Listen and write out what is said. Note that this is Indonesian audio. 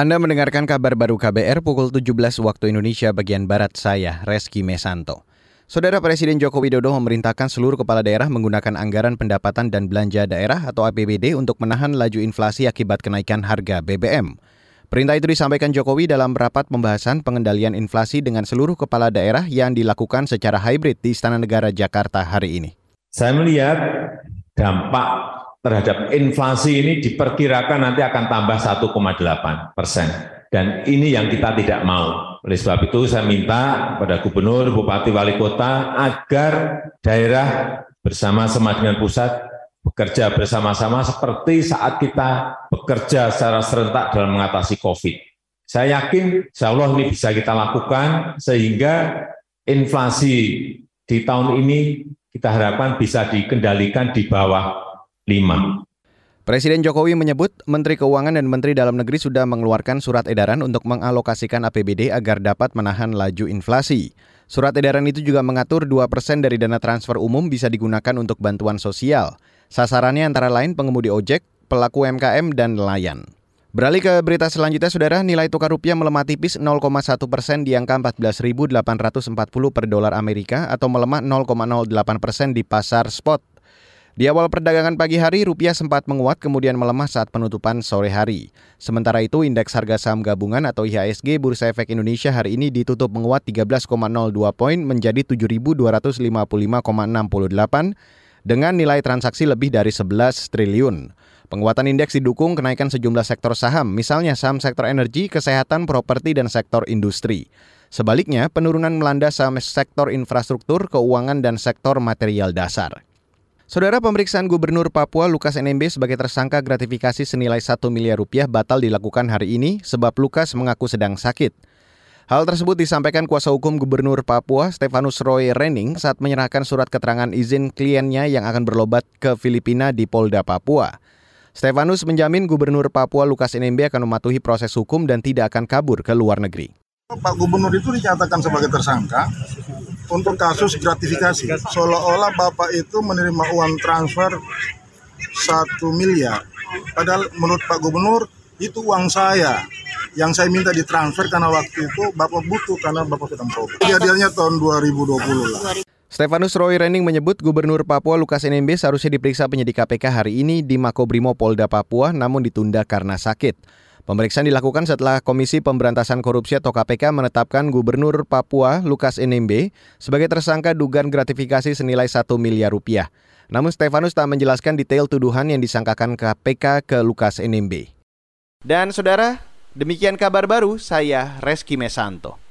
Anda mendengarkan kabar baru KBR pukul 17 waktu Indonesia bagian Barat saya, Reski Mesanto. Saudara Presiden Joko Widodo memerintahkan seluruh kepala daerah menggunakan anggaran pendapatan dan belanja daerah atau APBD untuk menahan laju inflasi akibat kenaikan harga BBM. Perintah itu disampaikan Jokowi dalam rapat pembahasan pengendalian inflasi dengan seluruh kepala daerah yang dilakukan secara hybrid di Istana Negara Jakarta hari ini. Saya melihat dampak terhadap inflasi ini diperkirakan nanti akan tambah 1,8 persen. Dan ini yang kita tidak mau. Oleh sebab itu saya minta pada gubernur, bupati, wali kota agar daerah bersama-sama dengan pusat bekerja bersama-sama seperti saat kita bekerja secara serentak dalam mengatasi COVID. Saya yakin insya Allah ini bisa kita lakukan sehingga inflasi di tahun ini kita harapkan bisa dikendalikan di bawah 5. Presiden Jokowi menyebut Menteri Keuangan dan Menteri Dalam Negeri sudah mengeluarkan surat edaran untuk mengalokasikan APBD agar dapat menahan laju inflasi. Surat edaran itu juga mengatur 2% persen dari dana transfer umum bisa digunakan untuk bantuan sosial. Sasarannya antara lain pengemudi ojek, pelaku UMKM, dan nelayan. Beralih ke berita selanjutnya, Saudara, nilai tukar rupiah melemah tipis 0,1 persen di angka 14.840 per dolar Amerika atau melemah 0,08 persen di pasar spot. Di awal perdagangan pagi hari, rupiah sempat menguat kemudian melemah saat penutupan sore hari. Sementara itu, indeks harga saham gabungan atau IHSG Bursa Efek Indonesia hari ini ditutup menguat 13,02 poin menjadi 7.255,68 dengan nilai transaksi lebih dari 11 triliun. Penguatan indeks didukung kenaikan sejumlah sektor saham, misalnya saham sektor energi, kesehatan, properti, dan sektor industri. Sebaliknya, penurunan melanda saham sektor infrastruktur, keuangan, dan sektor material dasar. Saudara pemeriksaan Gubernur Papua Lukas NMB sebagai tersangka gratifikasi senilai 1 miliar rupiah batal dilakukan hari ini sebab Lukas mengaku sedang sakit. Hal tersebut disampaikan kuasa hukum Gubernur Papua Stefanus Roy Renning saat menyerahkan surat keterangan izin kliennya yang akan berlobat ke Filipina di Polda Papua. Stefanus menjamin Gubernur Papua Lukas NMB akan mematuhi proses hukum dan tidak akan kabur ke luar negeri. Pak Gubernur itu dinyatakan sebagai tersangka untuk kasus gratifikasi. Seolah-olah Bapak itu menerima uang transfer satu miliar. Padahal menurut Pak Gubernur itu uang saya yang saya minta ditransfer karena waktu itu Bapak butuh karena Bapak sedang berobat. Kejadiannya tahun 2020 lah. Stefanus Roy Renning menyebut Gubernur Papua Lukas NMB seharusnya diperiksa penyidik KPK hari ini di Makobrimo Polda Papua namun ditunda karena sakit. Pemeriksaan dilakukan setelah Komisi Pemberantasan Korupsi atau KPK menetapkan Gubernur Papua Lukas NMB sebagai tersangka dugaan gratifikasi senilai 1 miliar rupiah. Namun Stefanus tak menjelaskan detail tuduhan yang disangkakan KPK ke Lukas NMB. Dan saudara, demikian kabar baru saya Reski Mesanto.